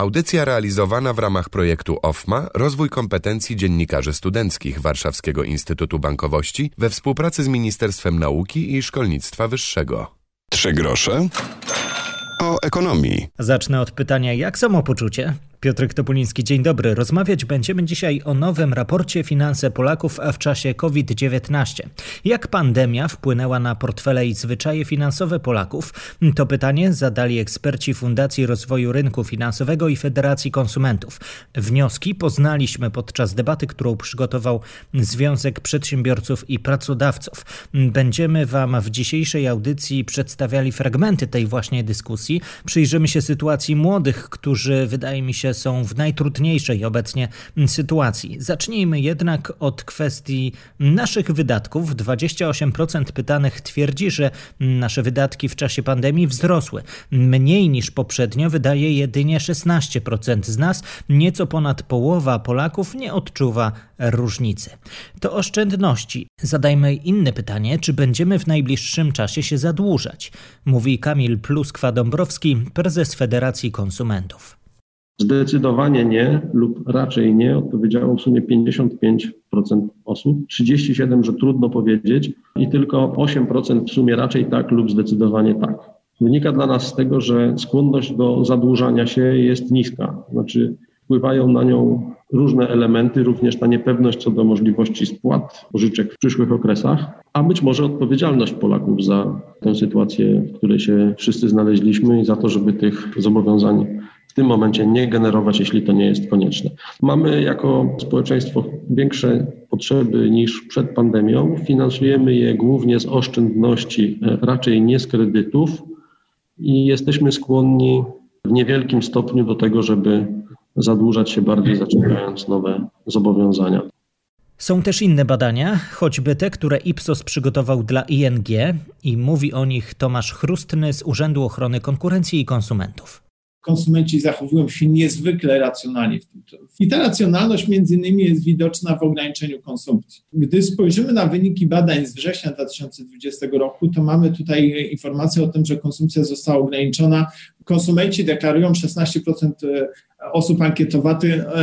Audycja realizowana w ramach projektu OFMA Rozwój kompetencji dziennikarzy studenckich Warszawskiego Instytutu Bankowości we współpracy z Ministerstwem Nauki i Szkolnictwa Wyższego. Trzy grosze o ekonomii. Zacznę od pytania, jak samopoczucie? Piotr Topuliński, dzień dobry. Rozmawiać będziemy dzisiaj o nowym raporcie Finanse Polaków w czasie COVID-19. Jak pandemia wpłynęła na portfele i zwyczaje finansowe Polaków? To pytanie zadali eksperci Fundacji Rozwoju Rynku Finansowego i Federacji Konsumentów. Wnioski poznaliśmy podczas debaty, którą przygotował Związek Przedsiębiorców i Pracodawców. Będziemy Wam w dzisiejszej audycji przedstawiali fragmenty tej właśnie dyskusji. Przyjrzymy się sytuacji młodych, którzy wydaje mi się są w najtrudniejszej obecnie sytuacji. Zacznijmy jednak od kwestii naszych wydatków. 28% pytanych twierdzi, że nasze wydatki w czasie pandemii wzrosły. Mniej niż poprzednio wydaje jedynie 16% z nas. Nieco ponad połowa Polaków nie odczuwa różnicy. To oszczędności. Zadajmy inne pytanie, czy będziemy w najbliższym czasie się zadłużać? Mówi Kamil Pluskwa-Dąbrowski, prezes Federacji Konsumentów. Zdecydowanie nie lub raczej nie odpowiedziało w sumie 55% osób, 37% że trudno powiedzieć i tylko 8% w sumie raczej tak lub zdecydowanie tak. Wynika dla nas z tego, że skłonność do zadłużania się jest niska, znaczy wpływają na nią różne elementy, również ta niepewność co do możliwości spłat pożyczek w przyszłych okresach, a być może odpowiedzialność Polaków za tę sytuację, w której się wszyscy znaleźliśmy i za to, żeby tych zobowiązań w tym momencie nie generować, jeśli to nie jest konieczne. Mamy jako społeczeństwo większe potrzeby niż przed pandemią. Finansujemy je głównie z oszczędności, e, raczej nie z kredytów i jesteśmy skłonni w niewielkim stopniu do tego, żeby zadłużać się bardziej, zaciągając nowe zobowiązania. Są też inne badania, choćby te, które Ipsos przygotował dla ING i mówi o nich Tomasz Chrustny z Urzędu Ochrony Konkurencji i Konsumentów konsumenci zachowują się niezwykle racjonalnie w tym czasie. I ta racjonalność między innymi jest widoczna w ograniczeniu konsumpcji. Gdy spojrzymy na wyniki badań z września 2020 roku, to mamy tutaj informację o tym, że konsumpcja została ograniczona. Konsumenci deklarują 16% e, osób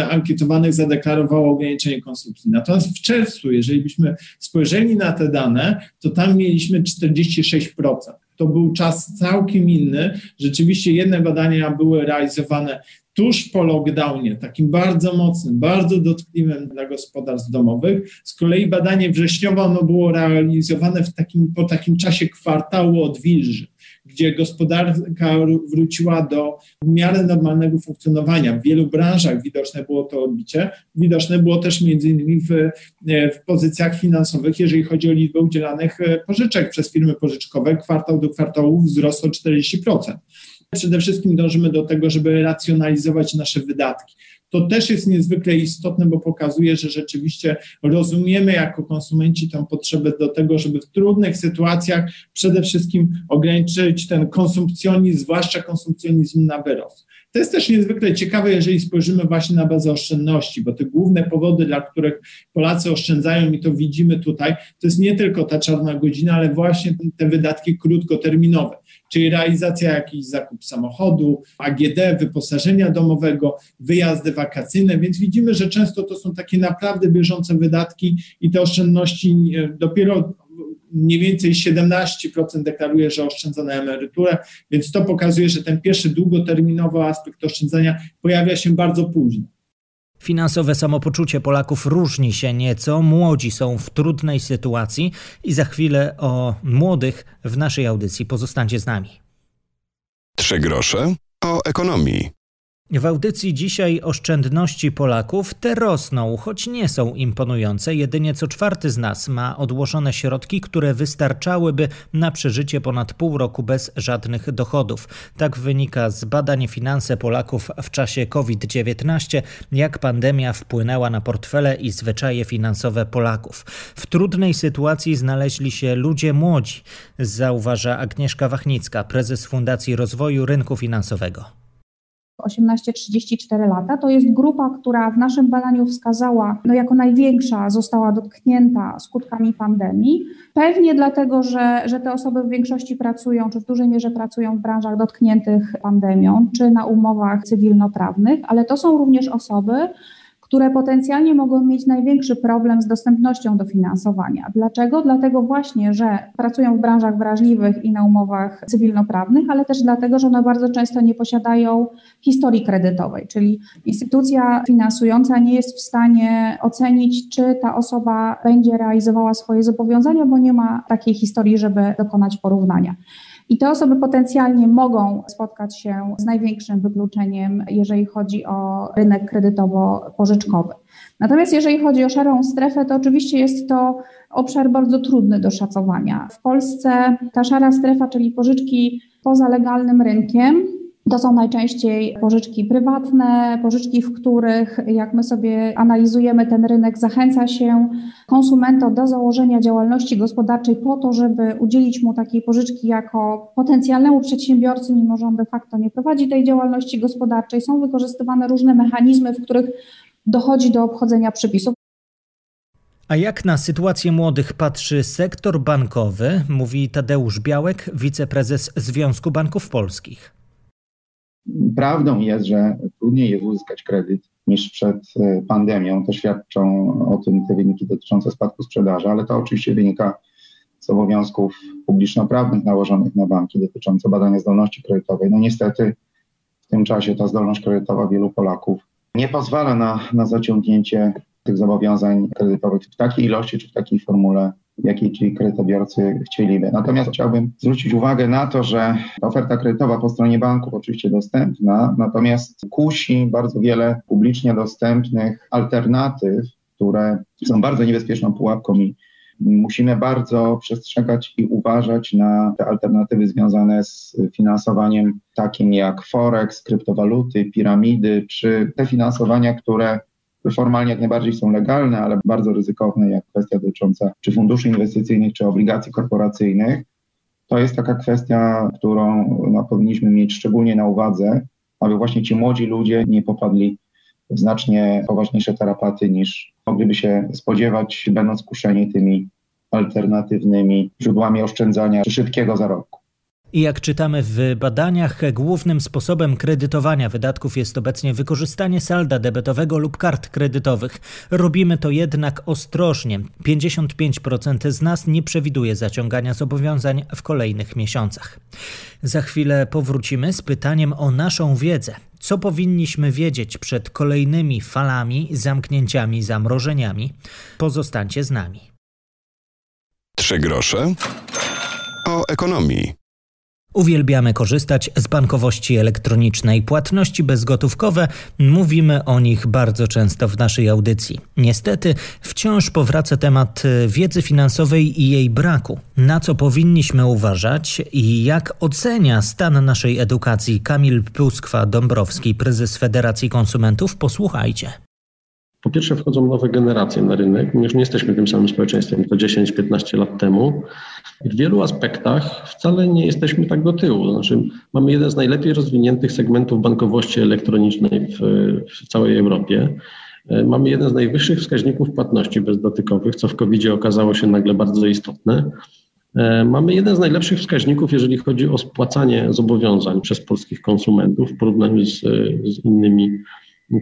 ankietowanych zadeklarowało ograniczenie konsumpcji. Natomiast w czerwcu, jeżeli byśmy spojrzeli na te dane, to tam mieliśmy 46% to był czas całkiem inny. Rzeczywiście jedne badania były realizowane tuż po lockdownie, takim bardzo mocnym, bardzo dotkliwym dla gospodarstw domowych. Z kolei badanie wrześniowe ono było realizowane w takim, po takim czasie kwartału odwilży gdzie gospodarka wróciła do w miarę normalnego funkcjonowania. W wielu branżach widoczne było to odbicie. Widoczne było też między innymi w, w pozycjach finansowych, jeżeli chodzi o liczbę udzielanych e, pożyczek przez firmy pożyczkowe. Kwartał do kwartału wzrosło 40%. Przede wszystkim dążymy do tego, żeby racjonalizować nasze wydatki to też jest niezwykle istotne, bo pokazuje, że rzeczywiście rozumiemy jako konsumenci tę potrzebę do tego, żeby w trudnych sytuacjach przede wszystkim ograniczyć ten konsumpcjonizm, zwłaszcza konsumpcjonizm na wyrost. To jest też niezwykle ciekawe, jeżeli spojrzymy właśnie na bazę oszczędności, bo te główne powody, dla których Polacy oszczędzają, i to widzimy tutaj, to jest nie tylko ta czarna godzina, ale właśnie te wydatki krótkoterminowe, czyli realizacja jakichś zakup samochodu, AGD, wyposażenia domowego, wyjazdy wakacyjne, więc widzimy, że często to są takie naprawdę bieżące wydatki i te oszczędności e, dopiero mniej więcej 17% deklaruje, że oszczędza na emeryturę, więc to pokazuje, że ten pierwszy długoterminowy aspekt oszczędzania pojawia się bardzo późno. Finansowe samopoczucie Polaków różni się nieco, młodzi są w trudnej sytuacji i za chwilę o młodych w naszej audycji pozostańcie z nami. Trzy grosze o ekonomii. W audycji dzisiaj oszczędności Polaków te rosną, choć nie są imponujące. Jedynie co czwarty z nas ma odłożone środki, które wystarczałyby na przeżycie ponad pół roku bez żadnych dochodów. Tak wynika z badań finanse Polaków w czasie COVID-19, jak pandemia wpłynęła na portfele i zwyczaje finansowe Polaków. W trudnej sytuacji znaleźli się ludzie młodzi, zauważa Agnieszka Wachnicka, prezes Fundacji Rozwoju Rynku Finansowego. 18-34 lata. To jest grupa, która w naszym badaniu wskazała, no jako największa została dotknięta skutkami pandemii. Pewnie dlatego, że, że te osoby w większości pracują, czy w dużej mierze pracują w branżach dotkniętych pandemią, czy na umowach cywilnoprawnych, ale to są również osoby, które potencjalnie mogą mieć największy problem z dostępnością dofinansowania. Dlaczego? Dlatego właśnie, że pracują w branżach wrażliwych i na umowach cywilnoprawnych, ale też dlatego, że one bardzo często nie posiadają historii kredytowej, czyli instytucja finansująca nie jest w stanie ocenić, czy ta osoba będzie realizowała swoje zobowiązania, bo nie ma takiej historii, żeby dokonać porównania. I te osoby potencjalnie mogą spotkać się z największym wykluczeniem, jeżeli chodzi o rynek kredytowo-pożyczkowy. Natomiast jeżeli chodzi o szarą strefę, to oczywiście jest to obszar bardzo trudny do szacowania. W Polsce ta szara strefa, czyli pożyczki poza legalnym rynkiem, to są najczęściej pożyczki prywatne, pożyczki, w których, jak my sobie analizujemy ten rynek, zachęca się konsumenta do założenia działalności gospodarczej po to, żeby udzielić mu takiej pożyczki jako potencjalnemu przedsiębiorcy, mimo że on de facto nie prowadzi tej działalności gospodarczej. Są wykorzystywane różne mechanizmy, w których dochodzi do obchodzenia przepisów. A jak na sytuację młodych patrzy sektor bankowy, mówi Tadeusz Białek, wiceprezes Związku Banków Polskich. Prawdą jest, że trudniej jest uzyskać kredyt niż przed e, pandemią. To świadczą o tym te wyniki dotyczące spadku sprzedaży, ale to oczywiście wynika z obowiązków publiczno-prawnych nałożonych na banki dotyczące badania zdolności kredytowej. No niestety w tym czasie ta zdolność kredytowa wielu Polaków nie pozwala na, na zaciągnięcie tych zobowiązań kredytowych w takiej ilości czy w takiej formule, jakiej ci kredytobiorcy chcieliby. Natomiast chciałbym zwrócić uwagę na to, że oferta kredytowa po stronie banków oczywiście dostępna, natomiast kusi bardzo wiele publicznie dostępnych alternatyw, które są bardzo niebezpieczną pułapką i musimy bardzo przestrzegać i uważać na te alternatywy związane z finansowaniem takim jak forex, kryptowaluty, piramidy, czy te finansowania, które formalnie jak najbardziej są legalne, ale bardzo ryzykowne, jak kwestia dotycząca czy funduszy inwestycyjnych, czy obligacji korporacyjnych. To jest taka kwestia, którą no, powinniśmy mieć szczególnie na uwadze, aby właśnie ci młodzi ludzie nie popadli w znacznie poważniejsze tarapaty niż mogliby się spodziewać, będąc skuszeni tymi alternatywnymi źródłami oszczędzania czy szybkiego zarobku. I jak czytamy w badaniach, głównym sposobem kredytowania wydatków jest obecnie wykorzystanie salda debetowego lub kart kredytowych. Robimy to jednak ostrożnie. 55% z nas nie przewiduje zaciągania zobowiązań w kolejnych miesiącach. Za chwilę powrócimy z pytaniem o naszą wiedzę. Co powinniśmy wiedzieć przed kolejnymi falami, zamknięciami, zamrożeniami? Pozostańcie z nami. Trzy grosze o ekonomii. Uwielbiamy korzystać z bankowości elektronicznej. Płatności bezgotówkowe, mówimy o nich bardzo często w naszej audycji. Niestety, wciąż powraca temat e, wiedzy finansowej i jej braku. Na co powinniśmy uważać i jak ocenia stan naszej edukacji Kamil Pluskwa-Dąbrowski, prezes Federacji Konsumentów? Posłuchajcie. Po pierwsze, wchodzą nowe generacje na rynek. My już nie jesteśmy tym samym społeczeństwem, to 10-15 lat temu. W wielu aspektach wcale nie jesteśmy tak do tyłu. Znaczy, mamy jeden z najlepiej rozwiniętych segmentów bankowości elektronicznej w, w całej Europie. E, mamy jeden z najwyższych wskaźników płatności bezdotykowych, co w covid okazało się nagle bardzo istotne. E, mamy jeden z najlepszych wskaźników, jeżeli chodzi o spłacanie zobowiązań przez polskich konsumentów w porównaniu z, z innymi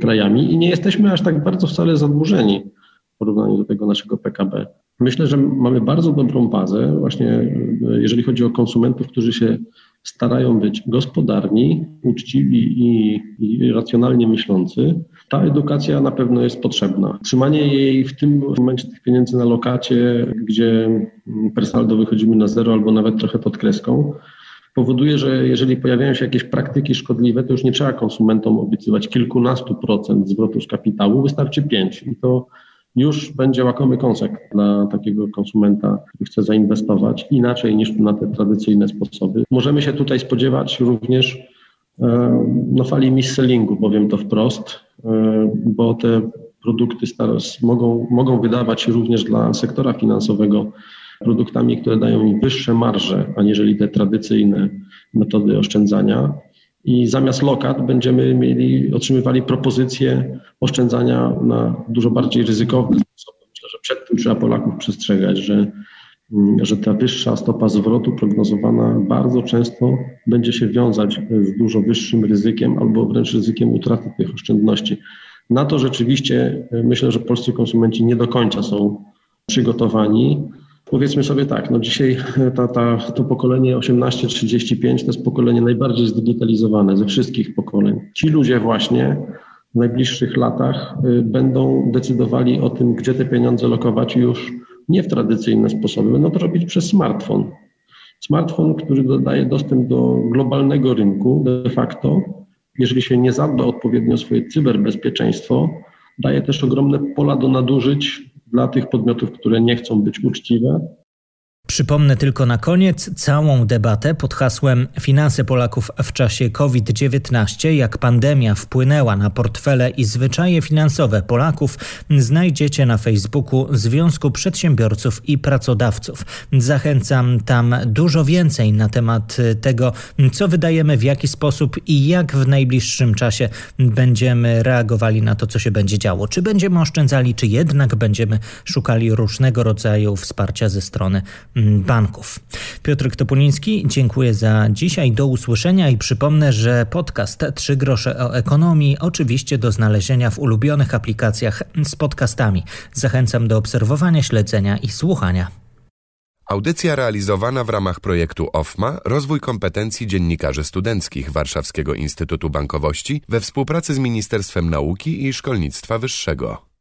krajami i nie jesteśmy aż tak bardzo wcale zadłużeni w porównaniu do tego naszego PKB. Myślę, że mamy bardzo dobrą bazę, właśnie jeżeli chodzi o konsumentów, którzy się starają być gospodarni, uczciwi i, i, racjonalnie myślący. Ta edukacja na pewno jest potrzebna. Trzymanie jej w tym momencie tych pieniędzy na lokacie, gdzie per saldo wychodzimy na zero albo nawet trochę pod kreską, powoduje, że jeżeli pojawiają się jakieś praktyki szkodliwe, to już nie trzeba konsumentom obiecywać kilkunastu procent zwrotu z kapitału, wystarczy pięć i to już będzie łakomy kąsek dla takiego konsumenta, który chce zainwestować inaczej niż na te tradycyjne sposoby. Możemy się tutaj spodziewać również e, no, fali mis-sellingu, powiem to wprost, e, bo te produkty mogą, mogą wydawać się również dla sektora finansowego produktami, które dają im wyższe marże, aniżeli te tradycyjne metody oszczędzania. I zamiast lokat będziemy mieli, otrzymywali propozycje oszczędzania na dużo bardziej ryzykowne sposoby. Myślę, że przed tym trzeba Polaków przestrzegać, że, mm, że ta wyższa stopa zwrotu prognozowana bardzo często będzie się wiązać z dużo wyższym ryzykiem albo wręcz ryzykiem utraty tych oszczędności. Na to rzeczywiście e, myślę, że polscy konsumenci nie do końca są przygotowani. Powiedzmy sobie tak, no dzisiaj ta, ta, to pokolenie 18-35 to jest pokolenie najbardziej zdigitalizowane ze wszystkich pokoleń. Ci ludzie właśnie w najbliższych latach y, będą decydowali o tym, gdzie te pieniądze lokować już nie w tradycyjne sposoby, będą to robić przez smartfon. Smartfon, który daje dostęp do globalnego rynku de facto, jeżeli się nie zadba odpowiednio o swoje cyberbezpieczeństwo, daje też ogromne pola do nadużyć dla tych podmiotów, które nie chcą być uczciwe, Przypomnę tylko na koniec całą debatę pod hasłem Finanse Polaków w czasie COVID-19, jak pandemia wpłynęła na portfele i zwyczaje finansowe Polaków, znajdziecie na Facebooku Związku Przedsiębiorców i Pracodawców. Zachęcam tam dużo więcej na temat tego, co wydajemy, w jaki sposób i jak w najbliższym czasie będziemy reagowali na to, co się będzie działo. Czy będziemy oszczędzali, czy jednak będziemy szukali różnego rodzaju wsparcia ze strony banków. Piotr Topuliński, dziękuję za dzisiaj. Do usłyszenia i przypomnę, że podcast Trzy grosze o ekonomii oczywiście do znalezienia w ulubionych aplikacjach z podcastami. Zachęcam do obserwowania, śledzenia i słuchania. Audycja realizowana w ramach projektu OFMA Rozwój kompetencji dziennikarzy studenckich Warszawskiego Instytutu Bankowości we współpracy z Ministerstwem Nauki i Szkolnictwa Wyższego.